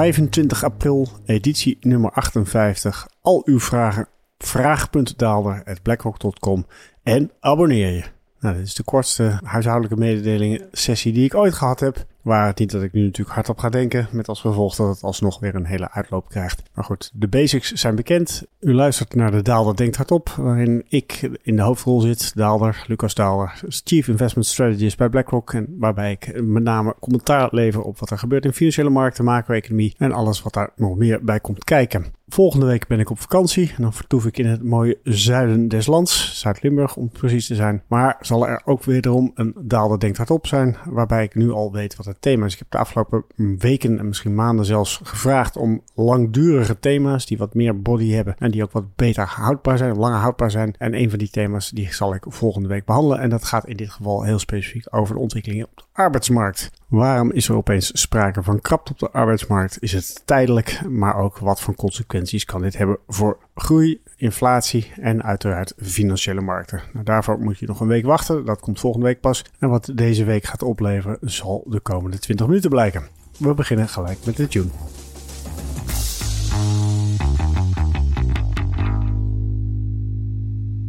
25 april, editie nummer 58. Al uw vragen, vraag.daalder.blackrock.com en abonneer je. Nou, dit is de kortste huishoudelijke mededelingen sessie die ik ooit gehad heb. Waar het niet dat ik nu natuurlijk hardop ga denken, met als gevolg dat het alsnog weer een hele uitloop krijgt. Maar goed, de basics zijn bekend. U luistert naar de Daalder Denkt Hardop, waarin ik in de hoofdrol zit. Daalder, Lucas Daalder, Chief Investment Strategist bij BlackRock. En waarbij ik met name commentaar lever op wat er gebeurt in financiële markten, macro-economie en alles wat daar nog meer bij komt kijken. Volgende week ben ik op vakantie en dan vertoef ik in het mooie zuiden des lands, Zuid-Limburg om precies te zijn. Maar zal er ook wederom een Daalder Denkt Hardop zijn, waarbij ik nu al weet wat het thema's. Ik heb de afgelopen weken en misschien maanden zelfs gevraagd om langdurige thema's die wat meer body hebben en die ook wat beter houdbaar zijn, langer houdbaar zijn. En een van die thema's die zal ik volgende week behandelen en dat gaat in dit geval heel specifiek over de ontwikkelingen op de arbeidsmarkt. Waarom is er opeens sprake van krapte op de arbeidsmarkt? Is het tijdelijk, maar ook wat voor consequenties kan dit hebben voor groei, inflatie en uiteraard financiële markten. Nou, daarvoor moet je nog een week wachten. Dat komt volgende week pas. En wat deze week gaat opleveren, zal de komende 20 minuten blijken. We beginnen gelijk met de tune.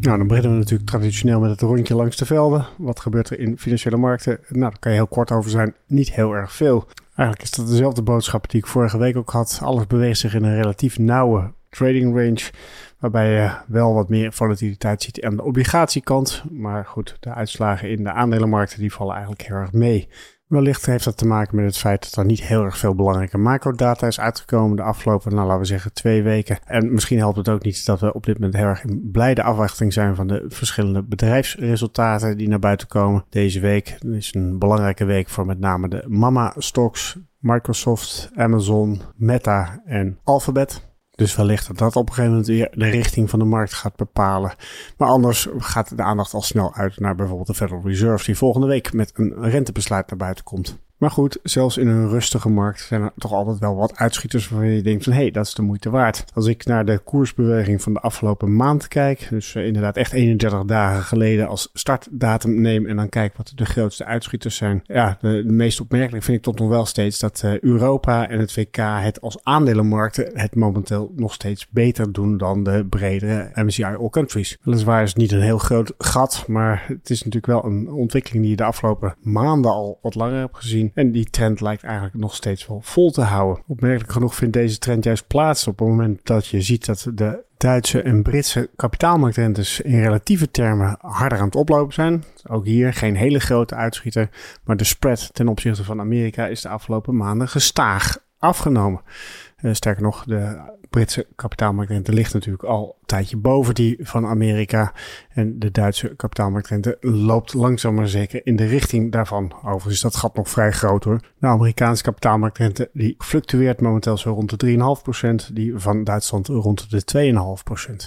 Nou, dan beginnen we natuurlijk traditioneel met het rondje langs de velden. Wat gebeurt er in financiële markten? Nou, daar kan je heel kort over zijn. Niet heel erg veel. Eigenlijk is dat dezelfde boodschap die ik vorige week ook had. Alles beweegt zich in een relatief nauwe trading range. Waarbij je wel wat meer volatiliteit ziet aan de obligatiekant. Maar goed, de uitslagen in de aandelenmarkten die vallen eigenlijk heel erg mee. Wellicht heeft dat te maken met het feit dat er niet heel erg veel belangrijke macrodata is uitgekomen de afgelopen, nou laten we zeggen, twee weken. En misschien helpt het ook niet dat we op dit moment heel erg in blijde afwachting zijn van de verschillende bedrijfsresultaten die naar buiten komen. Deze week is een belangrijke week voor met name de mama-stocks, Microsoft, Amazon, Meta en Alphabet. Dus wellicht dat dat op een gegeven moment weer de richting van de markt gaat bepalen. Maar anders gaat de aandacht al snel uit naar bijvoorbeeld de Federal Reserve, die volgende week met een rentebesluit naar buiten komt. Maar goed, zelfs in een rustige markt zijn er toch altijd wel wat uitschieters waarvan je denkt van hé, hey, dat is de moeite waard. Als ik naar de koersbeweging van de afgelopen maand kijk, dus uh, inderdaad echt 31 dagen geleden als startdatum neem en dan kijk wat de grootste uitschieters zijn. Ja, de, meest opmerkelijk vind ik tot nog wel steeds dat uh, Europa en het WK het als aandelenmarkten het momenteel nog steeds beter doen dan de bredere MSCI All Countries. Weliswaar is het niet een heel groot gat, maar het is natuurlijk wel een ontwikkeling die je de afgelopen maanden al wat langer hebt gezien. En die trend lijkt eigenlijk nog steeds wel vol te houden. Opmerkelijk genoeg vindt deze trend juist plaats op het moment dat je ziet dat de Duitse en Britse kapitaalmarktrentes in relatieve termen harder aan het oplopen zijn. Ook hier geen hele grote uitschieter, maar de spread ten opzichte van Amerika is de afgelopen maanden gestaag afgenomen. Uh, sterker nog, de Britse kapitaalmarktrente ligt natuurlijk al een tijdje boven die van Amerika. En de Duitse kapitaalmarktrente loopt langzaam maar zeker in de richting daarvan. Overigens is dat gat nog vrij groot hoor. De Amerikaanse kapitaalmarktrente die fluctueert momenteel zo rond de 3,5%. Die van Duitsland rond de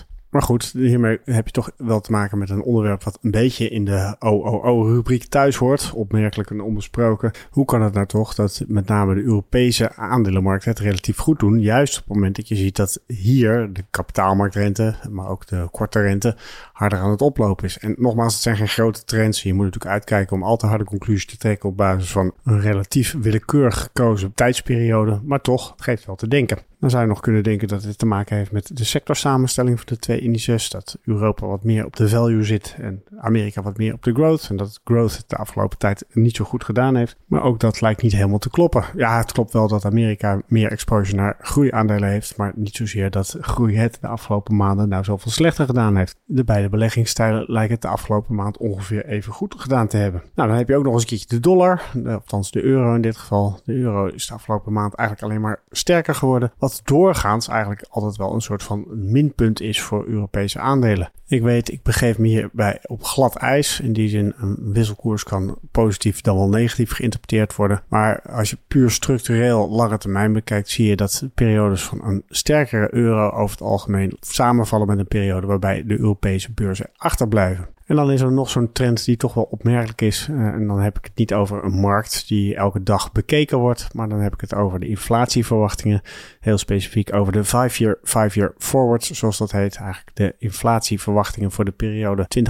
2,5%. Maar goed, hiermee heb je toch wel te maken met een onderwerp wat een beetje in de OOO-rubriek thuis hoort. Opmerkelijk en onbesproken. Hoe kan het nou toch dat met name de Europese aandelenmarkten het relatief goed doen? Juist op het moment dat je ziet dat hier de kapitaalmarktrente, maar ook de korte rente, harder aan het oplopen is. En nogmaals, het zijn geen grote trends. Je moet natuurlijk uitkijken om al te harde conclusies te trekken op basis van een relatief willekeurig gekozen tijdsperiode. Maar toch, het geeft wel te denken. Dan zou je nog kunnen denken dat dit te maken heeft met de sectorsamenstelling van de twee indices. Dat Europa wat meer op de value zit en Amerika wat meer op de growth. En dat growth de afgelopen tijd niet zo goed gedaan heeft. Maar ook dat lijkt niet helemaal te kloppen. Ja, het klopt wel dat Amerika meer exposure naar groeiaandelen heeft. Maar niet zozeer dat groei het de afgelopen maanden nou zoveel slechter gedaan heeft. De beide beleggingsstijlen lijken het de afgelopen maand ongeveer even goed gedaan te hebben. Nou, dan heb je ook nog eens een keertje de dollar. Althans de euro in dit geval. De euro is de afgelopen maand eigenlijk alleen maar sterker geworden. Wat doorgaans eigenlijk altijd wel een soort van minpunt is voor Europese aandelen. Ik weet, ik begeef me hierbij op glad ijs. In die zin, een wisselkoers kan positief dan wel negatief geïnterpreteerd worden. Maar als je puur structureel lange termijn bekijkt, zie je dat periodes van een sterkere euro over het algemeen samenvallen met een periode waarbij de Europese beurzen achterblijven. En dan is er nog zo'n trend die toch wel opmerkelijk is. Uh, en dan heb ik het niet over een markt die elke dag bekeken wordt, maar dan heb ik het over de inflatieverwachtingen. Heel specifiek over de 5-year, 5-year forwards, zoals dat heet. Eigenlijk de inflatieverwachtingen voor de periode 2028-2033.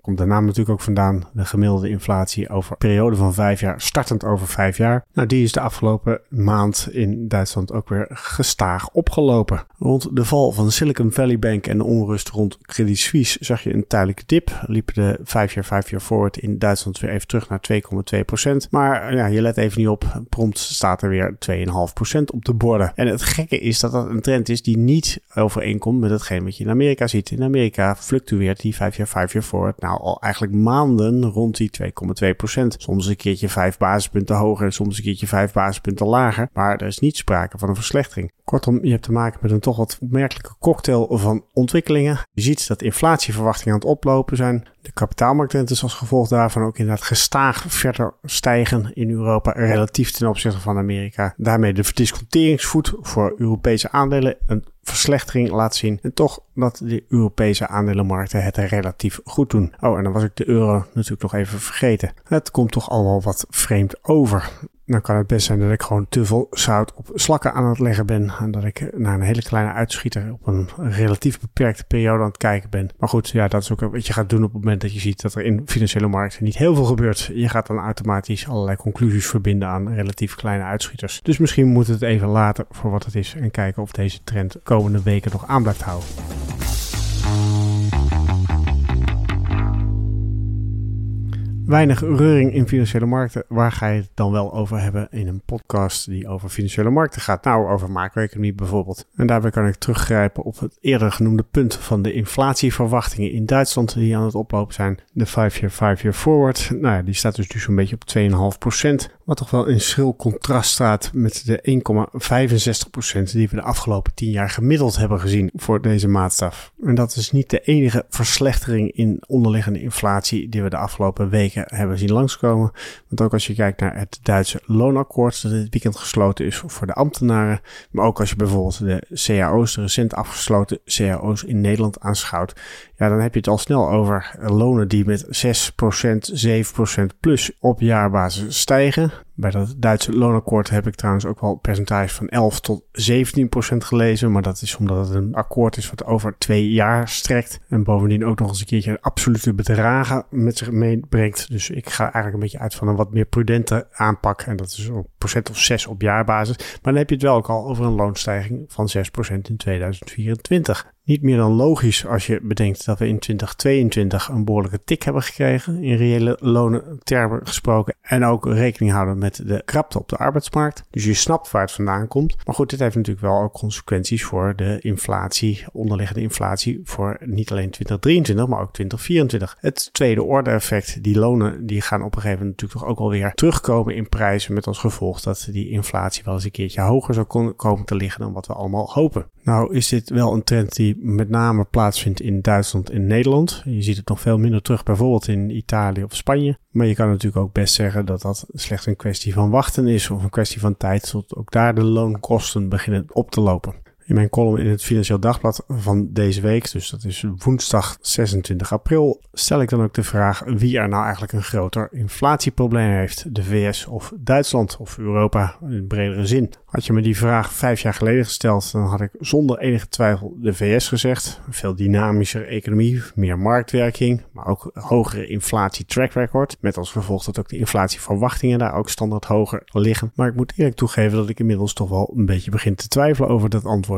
komt de naam natuurlijk ook vandaan. De gemiddelde inflatie over een periode van vijf jaar, startend over vijf jaar. Nou, die is de afgelopen maand in Duitsland ook weer gestaag opgelopen. Rond de val van Silicon Valley Bank en de onrust rond Credit Suisse zag je een tijdelijke dip. Liepen de vijf jaar, vijf jaar forward in Duitsland weer even terug naar 2,2 procent. Maar ja, je let even niet op. Prompt staat er weer 2,5 procent op de borden. En het gekke is dat dat een trend is die niet overeenkomt met hetgeen wat je in Amerika ziet. In Amerika fluctueert die 5 jaar 5 jaar forward nou al eigenlijk maanden rond die 2,2% Soms een keertje 5 basispunten hoger, soms een keertje 5 basispunten lager. Maar er is niet sprake van een verslechtering. Kortom, je hebt te maken met een toch wat opmerkelijke cocktail van ontwikkelingen. Je ziet dat inflatieverwachtingen aan het oplopen zijn. De kapitaalmarktrentes als gevolg daarvan ook inderdaad gestaag verder stijgen in Europa relatief ten opzichte van Amerika. Daarmee de verdisconteringsvoet voor Europese aandelen een verslechtering laat zien. En toch dat de Europese aandelenmarkten het relatief goed doen. Oh, en dan was ik de euro natuurlijk nog even vergeten. Het komt toch allemaal wat vreemd over dan kan het best zijn dat ik gewoon te veel zout op slakken aan het leggen ben. En dat ik naar een hele kleine uitschieter op een relatief beperkte periode aan het kijken ben. Maar goed, ja, dat is ook wat je gaat doen op het moment dat je ziet dat er in financiële markten niet heel veel gebeurt. Je gaat dan automatisch allerlei conclusies verbinden aan relatief kleine uitschieters. Dus misschien moet het even later voor wat het is en kijken of deze trend komende weken nog aan blijft houden. weinig reuring in financiële markten. Waar ga je het dan wel over hebben in een podcast die over financiële markten gaat? Nou, over macro-economie bijvoorbeeld. En daarbij kan ik teruggrijpen op het eerder genoemde punt van de inflatieverwachtingen in Duitsland die aan het oplopen zijn. De 5-year, 5-year forward. Nou ja, die staat dus, dus zo'n beetje op 2,5%. Wat toch wel in schril contrast staat met de 1,65% die we de afgelopen 10 jaar gemiddeld hebben gezien voor deze maatstaf. En dat is niet de enige verslechtering in onderliggende inflatie die we de afgelopen weken hebben zien langskomen. Want ook als je kijkt naar het Duitse loonakkoord dat dit weekend gesloten is voor de ambtenaren. Maar ook als je bijvoorbeeld de cao's, de recent afgesloten cao's in Nederland aanschouwt. Ja, dan heb je het al snel over lonen die met 6%, 7% plus op jaarbasis stijgen. Bij dat Duitse loonakkoord heb ik trouwens ook wel percentage van 11 tot 17 procent gelezen. Maar dat is omdat het een akkoord is wat over twee jaar strekt. En bovendien ook nog eens een keertje absolute bedragen met zich meebrengt. Dus ik ga eigenlijk een beetje uit van een wat meer prudente aanpak. En dat is een procent of 6 op jaarbasis. Maar dan heb je het wel ook al over een loonstijging van 6 procent in 2024 niet meer dan logisch als je bedenkt dat we in 2022 een behoorlijke tik hebben gekregen, in reële lonen termen gesproken, en ook rekening houden met de krapte op de arbeidsmarkt. Dus je snapt waar het vandaan komt. Maar goed, dit heeft natuurlijk wel ook consequenties voor de inflatie, onderliggende inflatie, voor niet alleen 2023, maar ook 2024. Het tweede orde effect, die lonen, die gaan op een gegeven moment natuurlijk toch ook alweer terugkomen in prijzen, met als gevolg dat die inflatie wel eens een keertje hoger zou komen te liggen dan wat we allemaal hopen. Nou is dit wel een trend die met name plaatsvindt in Duitsland en Nederland. Je ziet het nog veel minder terug bijvoorbeeld in Italië of Spanje. Maar je kan natuurlijk ook best zeggen dat dat slechts een kwestie van wachten is of een kwestie van tijd tot ook daar de loonkosten beginnen op te lopen. In mijn column in het Financieel Dagblad van deze week, dus dat is woensdag 26 april, stel ik dan ook de vraag wie er nou eigenlijk een groter inflatieprobleem heeft: de VS of Duitsland of Europa in bredere zin. Had je me die vraag vijf jaar geleden gesteld, dan had ik zonder enige twijfel de VS gezegd. Een veel dynamischer economie, meer marktwerking, maar ook hogere inflatie track record. Met als gevolg dat ook de inflatieverwachtingen daar ook standaard hoger liggen. Maar ik moet eerlijk toegeven dat ik inmiddels toch wel een beetje begin te twijfelen over dat antwoord.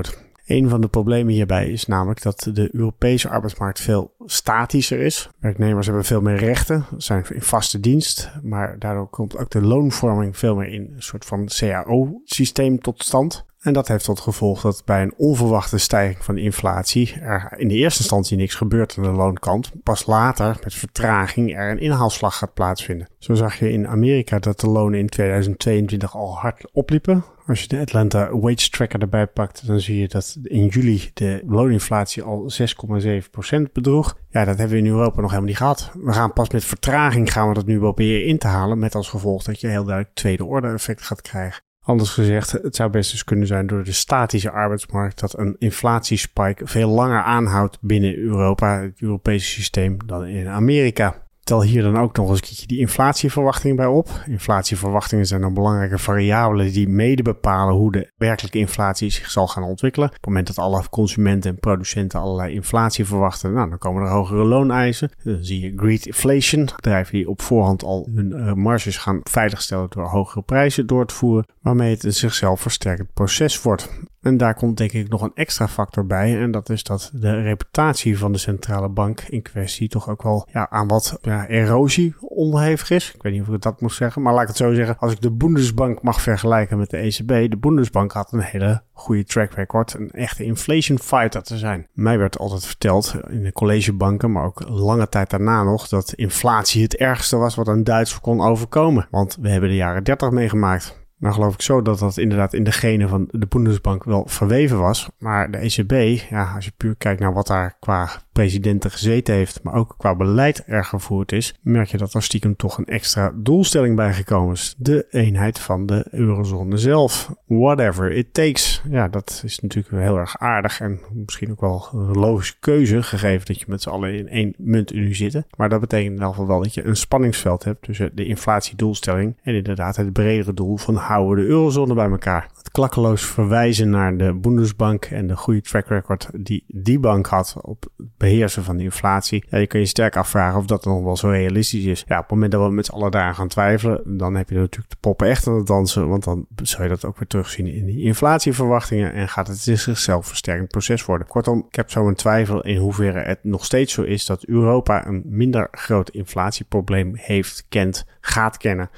Een van de problemen hierbij is namelijk dat de Europese arbeidsmarkt veel statischer is. Werknemers hebben veel meer rechten, zijn in vaste dienst, maar daardoor komt ook de loonvorming veel meer in een soort van CAO-systeem tot stand. En dat heeft tot gevolg dat bij een onverwachte stijging van de inflatie er in de eerste instantie niks gebeurt aan de loonkant. Pas later, met vertraging, er een inhaalslag gaat plaatsvinden. Zo zag je in Amerika dat de lonen in 2022 al hard opliepen. Als je de Atlanta Wage Tracker erbij pakt, dan zie je dat in juli de looninflatie al 6,7% bedroeg. Ja, dat hebben we in Europa nog helemaal niet gehad. We gaan pas met vertraging gaan we dat nu proberen in te halen, met als gevolg dat je heel duidelijk tweede orde effect gaat krijgen. Anders gezegd, het zou best dus kunnen zijn door de statische arbeidsmarkt dat een inflatiespike veel langer aanhoudt binnen Europa, het Europese systeem, dan in Amerika. Tel hier dan ook nog eens een die inflatieverwachtingen bij op. Inflatieverwachtingen zijn een belangrijke variabelen die mede bepalen hoe de werkelijke inflatie zich zal gaan ontwikkelen. Op het moment dat alle consumenten en producenten allerlei inflatie verwachten, nou, dan komen er hogere looneisen. Dan zie je greed inflation, bedrijven die op voorhand al hun uh, marges gaan veiligstellen door hogere prijzen door te voeren, waarmee het een zichzelf versterkend proces wordt. En daar komt denk ik nog een extra factor bij. En dat is dat de reputatie van de centrale bank in kwestie toch ook wel ja, aan wat ja, erosie onderhevig is. Ik weet niet of ik dat moet zeggen. Maar laat ik het zo zeggen. Als ik de Bundesbank mag vergelijken met de ECB. De Bundesbank had een hele goede track record. Een echte inflation fighter te zijn. Mij werd altijd verteld in de collegebanken. Maar ook lange tijd daarna nog. Dat inflatie het ergste was wat een Duits kon overkomen. Want we hebben de jaren 30 meegemaakt. Nou geloof ik zo dat dat inderdaad in de genen van de Bundesbank wel verweven was. Maar de ECB, ja, als je puur kijkt naar wat daar qua presidenten gezeten heeft, maar ook qua beleid er gevoerd is, merk je dat er stiekem toch een extra doelstelling bijgekomen is. De eenheid van de eurozone zelf. Whatever it takes. Ja, dat is natuurlijk heel erg aardig en misschien ook wel een logische keuze, gegeven dat je met z'n allen in één muntunie zitten. Maar dat betekent in ieder geval wel dat je een spanningsveld hebt tussen de inflatiedoelstelling en inderdaad het bredere doel van houden de eurozone bij elkaar. Het klakkeloos verwijzen naar de Bundesbank en de goede track record die die bank had op beheersen van de inflatie. Ja, je kun je sterk afvragen of dat nog wel zo realistisch is. Ja, op het moment dat we met z'n allen daar gaan twijfelen, dan heb je natuurlijk de poppen echt aan het dansen. Want dan zou je dat ook weer terugzien in die inflatieverwachtingen en gaat het zichzelf versterkend proces worden. Kortom, ik heb zo een twijfel in hoeverre het nog steeds zo is dat Europa een minder groot inflatieprobleem heeft, kent, gaat kennen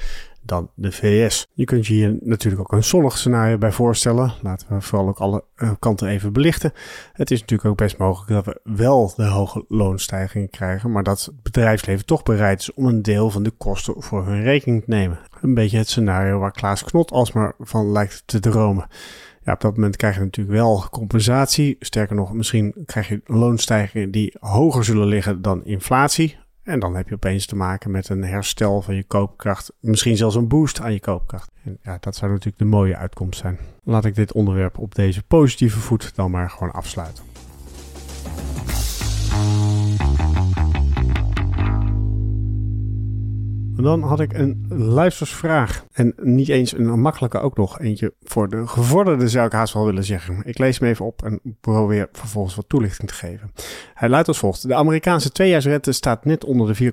dan de VS. Je kunt je hier natuurlijk ook een zonnig scenario bij voorstellen. Laten we vooral ook alle uh, kanten even belichten. Het is natuurlijk ook best mogelijk dat we wel de hoge loonstijgingen krijgen, maar dat het bedrijfsleven toch bereid is om een deel van de kosten voor hun rekening te nemen. Een beetje het scenario waar Klaas Knot alsmaar van lijkt te dromen. Ja, op dat moment krijg je natuurlijk wel compensatie. Sterker nog, misschien krijg je loonstijgingen die hoger zullen liggen dan inflatie. En dan heb je opeens te maken met een herstel van je koopkracht. Misschien zelfs een boost aan je koopkracht. En ja, dat zou natuurlijk de mooie uitkomst zijn. Laat ik dit onderwerp op deze positieve voet dan maar gewoon afsluiten. Dan had ik een luistersvraag. En niet eens een makkelijke ook nog. Eentje voor de gevorderde zou ik haast wel willen zeggen. Ik lees hem even op en probeer vervolgens wat toelichting te geven. Hij luidt als volgt. De Amerikaanse tweejaarsrente staat net onder de 4,2%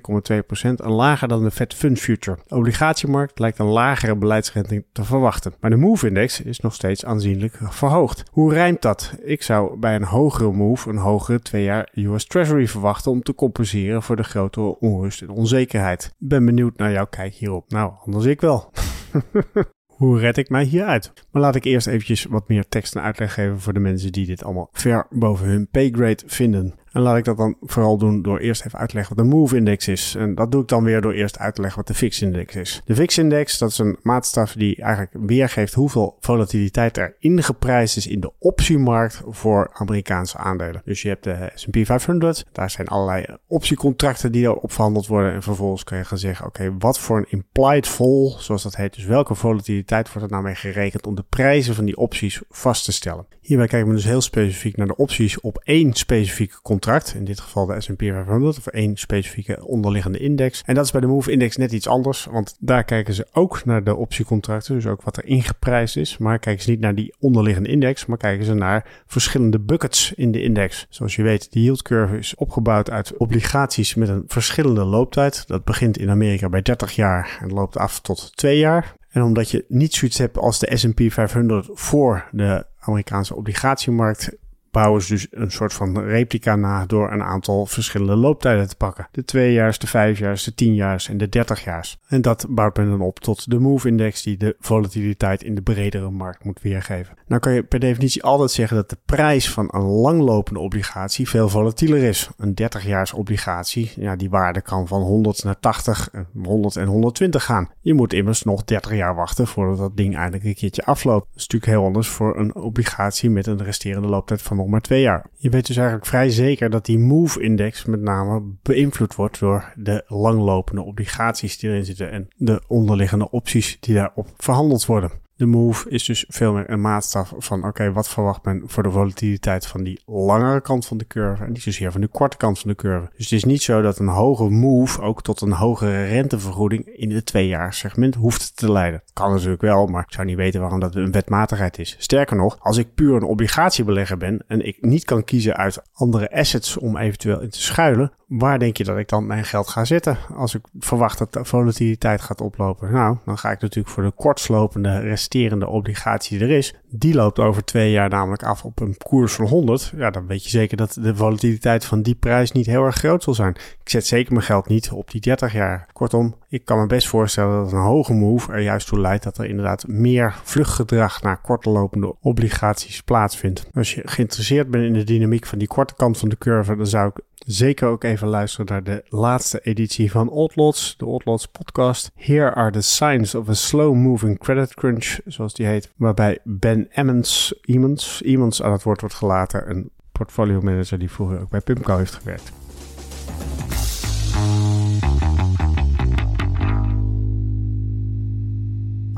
en lager dan de Fed Fund Future. De obligatiemarkt lijkt een lagere beleidsrente te verwachten. Maar de MOVE-index is nog steeds aanzienlijk verhoogd. Hoe rijmt dat? Ik zou bij een hogere MOVE een hogere twee jaar US Treasury verwachten om te compenseren voor de grotere onrust en onzekerheid. Ben benieuwd naar jouw kijk hierop. Nou, anders ik wel. Hoe red ik mij hieruit? Maar laat ik eerst eventjes wat meer tekst en uitleg geven voor de mensen die dit allemaal ver boven hun paygrade vinden. En laat ik dat dan vooral doen door eerst even uitleggen wat de MOVE-index is. En dat doe ik dan weer door eerst uit te leggen wat de VIX-index is. De VIX-index, dat is een maatstaf die eigenlijk weergeeft hoeveel volatiliteit er ingeprijsd is in de optiemarkt voor Amerikaanse aandelen. Dus je hebt de S&P 500, daar zijn allerlei optiecontracten die erop verhandeld worden. En vervolgens kan je gaan zeggen, oké, wat voor een implied vol, zoals dat heet. Dus welke volatiliteit wordt er nou mee gerekend om de prijzen van die opties vast te stellen. Hierbij kijken we dus heel specifiek naar de opties op één specifieke contract. In dit geval de S&P 500 of één specifieke onderliggende index. En dat is bij de Move Index net iets anders, want daar kijken ze ook naar de optiecontracten. Dus ook wat er ingeprijsd is. Maar kijken ze niet naar die onderliggende index, maar kijken ze naar verschillende buckets in de index. Zoals je weet, de yield curve is opgebouwd uit obligaties met een verschillende looptijd. Dat begint in Amerika bij 30 jaar en loopt af tot 2 jaar. En omdat je niet zoiets hebt als de S&P 500 voor de Amerikaanse obligatiemarkt bouwen ze dus een soort van replica na door een aantal verschillende looptijden te pakken. De tweejaars, de vijfjaars, de tienjaars en de dertigjaars. En dat bouwt men dan op tot de MOVE-index die de volatiliteit in de bredere markt moet weergeven. Nou kan je per definitie altijd zeggen dat de prijs van een langlopende obligatie veel volatieler is. Een 30-jaars obligatie, ja, die waarde kan van 100 naar 80, 100 en 120 gaan. Je moet immers nog 30 jaar wachten voordat dat ding eindelijk een keertje afloopt. Dat is natuurlijk heel anders voor een obligatie met een resterende looptijd van maar twee jaar. Je weet dus eigenlijk vrij zeker dat die MOVE-index met name beïnvloed wordt door de langlopende obligaties die erin zitten en de onderliggende opties die daarop verhandeld worden. De move is dus veel meer een maatstaf van oké, wat verwacht men voor de volatiliteit van die langere kant van de curve en niet zozeer van de korte kant van de curve. Dus het is niet zo dat een hoge move ook tot een hogere rentevergoeding in het tweejaarsegment hoeft te leiden. Kan natuurlijk wel, maar ik zou niet weten waarom dat een wetmatigheid is. Sterker nog, als ik puur een obligatiebelegger ben en ik niet kan kiezen uit andere assets om eventueel in te schuilen, waar denk je dat ik dan mijn geld ga zetten als ik verwacht dat de volatiliteit gaat oplopen? Nou, dan ga ik natuurlijk voor de kortslopende resterende obligatie die er is. Die loopt over twee jaar namelijk af op een koers van 100. Ja, dan weet je zeker dat de volatiliteit van die prijs niet heel erg groot zal zijn. Ik zet zeker mijn geld niet op die 30 jaar. Kortom, ik kan me best voorstellen dat een hoge move er juist toe leidt dat er inderdaad meer vluchtgedrag naar kortlopende obligaties plaatsvindt. Als je geïnteresseerd bent in de dynamiek van die korte kant van de curve, dan zou ik zeker ook even luisteren naar de laatste editie van Oddlots, de Oddlots podcast. Here are the signs of a slow moving credit crunch, zoals die heet, waarbij Ben Emmons, Emmons, Emmons aan het woord wordt gelaten, een portfolio manager die vroeger ook bij Pimco heeft gewerkt.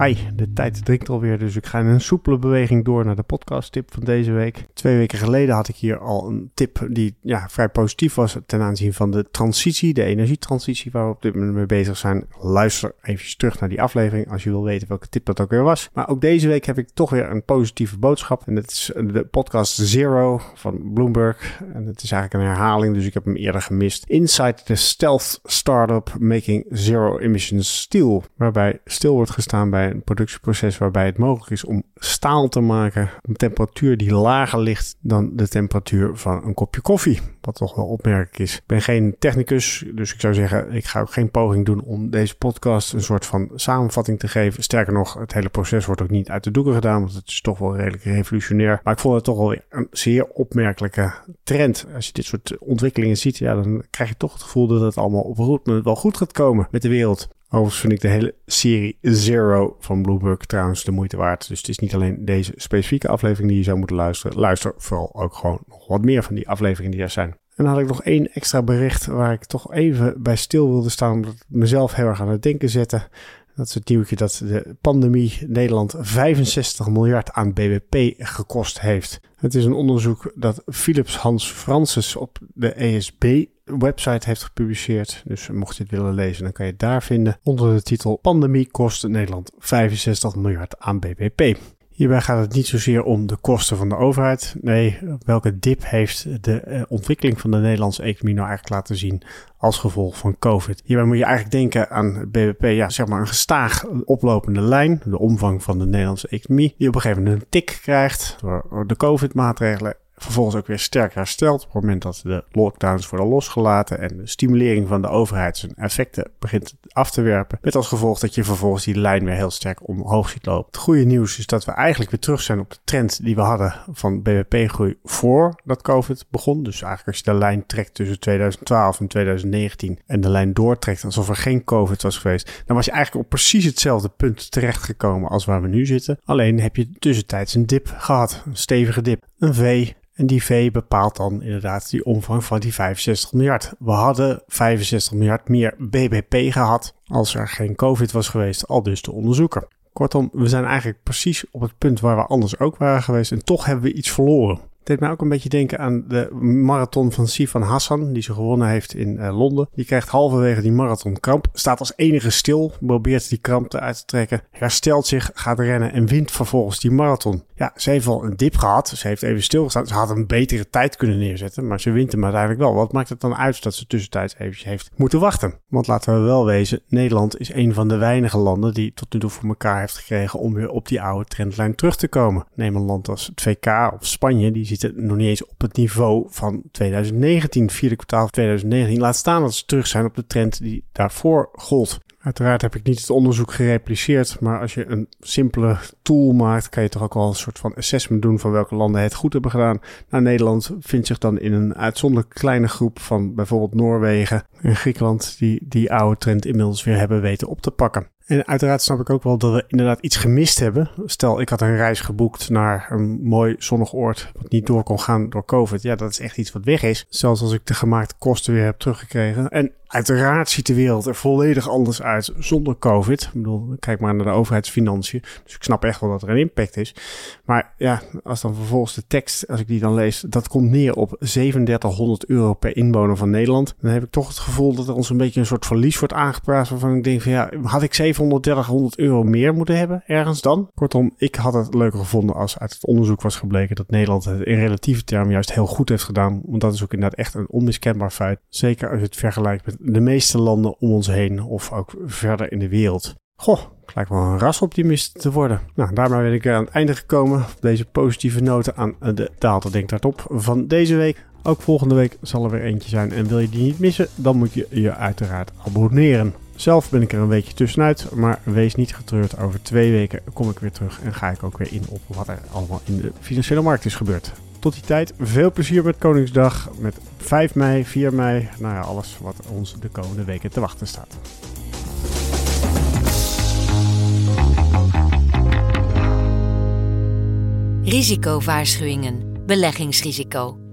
Ai, de tijd dringt alweer, dus ik ga in een soepele beweging door naar de podcast tip van deze week. Twee weken geleden had ik hier al een tip die ja, vrij positief was ten aanzien van de transitie, de energietransitie waar we op dit moment mee bezig zijn. Luister even terug naar die aflevering als je wil weten welke tip dat ook weer was. Maar ook deze week heb ik toch weer een positieve boodschap en dat is de podcast Zero van Bloomberg. En het is eigenlijk een herhaling, dus ik heb hem eerder gemist. Inside the Stealth Startup Making Zero Emissions Steel, waarbij stil wordt gestaan bij een productieproces waarbij het mogelijk is om staal te maken een temperatuur die lager ligt dan de temperatuur van een kopje koffie. Wat toch wel opmerkelijk is. Ik ben geen technicus, dus ik zou zeggen, ik ga ook geen poging doen om deze podcast een soort van samenvatting te geven. Sterker nog, het hele proces wordt ook niet uit de doeken gedaan, want het is toch wel redelijk revolutionair. Maar ik vond het toch wel een zeer opmerkelijke trend. Als je dit soort ontwikkelingen ziet, ja, dan krijg je toch het gevoel dat het allemaal op route wel goed gaat komen met de wereld. Overigens vind ik de hele serie Zero van Bloomberg trouwens de moeite waard. Dus het is niet alleen deze specifieke aflevering die je zou moeten luisteren. Luister vooral ook gewoon nog wat meer van die afleveringen die er zijn. En dan had ik nog één extra bericht waar ik toch even bij stil wilde staan. Omdat het mezelf heel erg aan het denken zette. Dat is het nieuwtje dat de pandemie Nederland 65 miljard aan BBP gekost heeft. Het is een onderzoek dat Philips Hans Francis op de ESB website heeft gepubliceerd. Dus mocht je het willen lezen, dan kan je het daar vinden. Onder de titel Pandemie kost Nederland 65 miljard aan BBP. Hierbij gaat het niet zozeer om de kosten van de overheid. Nee, welke dip heeft de eh, ontwikkeling van de Nederlandse economie nou eigenlijk laten zien als gevolg van COVID? Hierbij moet je eigenlijk denken aan BBP, ja, zeg maar een gestaag oplopende lijn, de omvang van de Nederlandse economie, die op een gegeven moment een tik krijgt door de COVID-maatregelen vervolgens ook weer sterk herstelt op het moment dat de lockdowns worden losgelaten en de stimulering van de overheid zijn effecten begint af te werpen. Met als gevolg dat je vervolgens die lijn weer heel sterk omhoog ziet lopen. Het goede nieuws is dat we eigenlijk weer terug zijn op de trend die we hadden van BBP-groei voordat COVID begon. Dus eigenlijk als je de lijn trekt tussen 2012 en 2019 en de lijn doortrekt alsof er geen COVID was geweest, dan was je eigenlijk op precies hetzelfde punt terechtgekomen als waar we nu zitten. Alleen heb je tussentijds een dip gehad, een stevige dip, een V en die V bepaalt dan inderdaad die omvang van die 65 miljard. We hadden 65 miljard meer BBP gehad als er geen COVID was geweest, al dus de onderzoeker. Kortom, we zijn eigenlijk precies op het punt waar we anders ook waren geweest en toch hebben we iets verloren. Het deed mij ook een beetje denken aan de marathon van Sifan Hassan, die ze gewonnen heeft in uh, Londen. Die krijgt halverwege die marathon kramp, staat als enige stil, probeert die kramp eruit te trekken, herstelt zich, gaat rennen en wint vervolgens die marathon. Ja, ze heeft al een dip gehad, ze heeft even stilgestaan, ze had een betere tijd kunnen neerzetten, maar ze wint hem uiteindelijk wel. Wat maakt het dan uit dat ze tussentijds eventjes heeft moeten wachten? Want laten we wel wezen, Nederland is een van de weinige landen die tot nu toe voor elkaar heeft gekregen om weer op die oude trendlijn terug te komen. Neem een land als het VK of Spanje, die zitten nog niet eens op het niveau van 2019, vierde kwartaal 2019. Laat staan dat ze terug zijn op de trend die daarvoor gold. Uiteraard heb ik niet het onderzoek gerepliceerd, maar als je een simpele tool maakt, kan je toch ook wel een soort van assessment doen van welke landen het goed hebben gedaan. Nou, Nederland vindt zich dan in een uitzonderlijk kleine groep van bijvoorbeeld Noorwegen en Griekenland, die die oude trend inmiddels weer hebben weten op te pakken. En uiteraard snap ik ook wel dat we inderdaad iets gemist hebben. Stel, ik had een reis geboekt naar een mooi zonnig oord wat niet door kon gaan door COVID. Ja, dat is echt iets wat weg is. Zelfs als ik de gemaakte kosten weer heb teruggekregen. En Uiteraard ziet de wereld er volledig anders uit zonder COVID. Ik bedoel, kijk maar naar de overheidsfinanciën. Dus ik snap echt wel dat er een impact is. Maar ja, als dan vervolgens de tekst, als ik die dan lees, dat komt neer op 3700 euro per inwoner van Nederland. Dan heb ik toch het gevoel dat er ons een beetje een soort verlies wordt aangepraat. Waarvan ik denk van ja, had ik 730 euro meer moeten hebben ergens dan? Kortom, ik had het leuker gevonden als uit het onderzoek was gebleken dat Nederland het in relatieve termen juist heel goed heeft gedaan. Want dat is ook inderdaad echt een onmiskenbaar feit. Zeker als je het vergelijkt met de meeste landen om ons heen of ook verder in de wereld. Goh, lijkt wel een rasoptimist te worden. Nou, daarmee ben ik aan het einde gekomen. Deze positieve noten aan de Daalder Denk Daarop van deze week. Ook volgende week zal er weer eentje zijn. En wil je die niet missen, dan moet je je uiteraard abonneren. Zelf ben ik er een weekje tussenuit, maar wees niet getreurd. Over twee weken kom ik weer terug en ga ik ook weer in op wat er allemaal in de financiële markt is gebeurd. Tot die tijd, veel plezier met Koningsdag, met 5 mei, 4 mei, nou ja, alles wat ons de komende weken te wachten staat. Risicowaarschuwingen. Beleggingsrisico.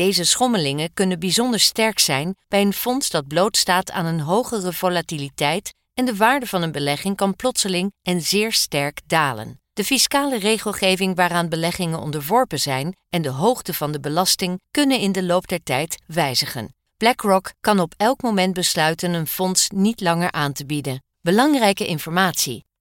Deze schommelingen kunnen bijzonder sterk zijn bij een fonds dat blootstaat aan een hogere volatiliteit en de waarde van een belegging kan plotseling en zeer sterk dalen. De fiscale regelgeving waaraan beleggingen onderworpen zijn en de hoogte van de belasting kunnen in de loop der tijd wijzigen. BlackRock kan op elk moment besluiten een fonds niet langer aan te bieden. Belangrijke informatie.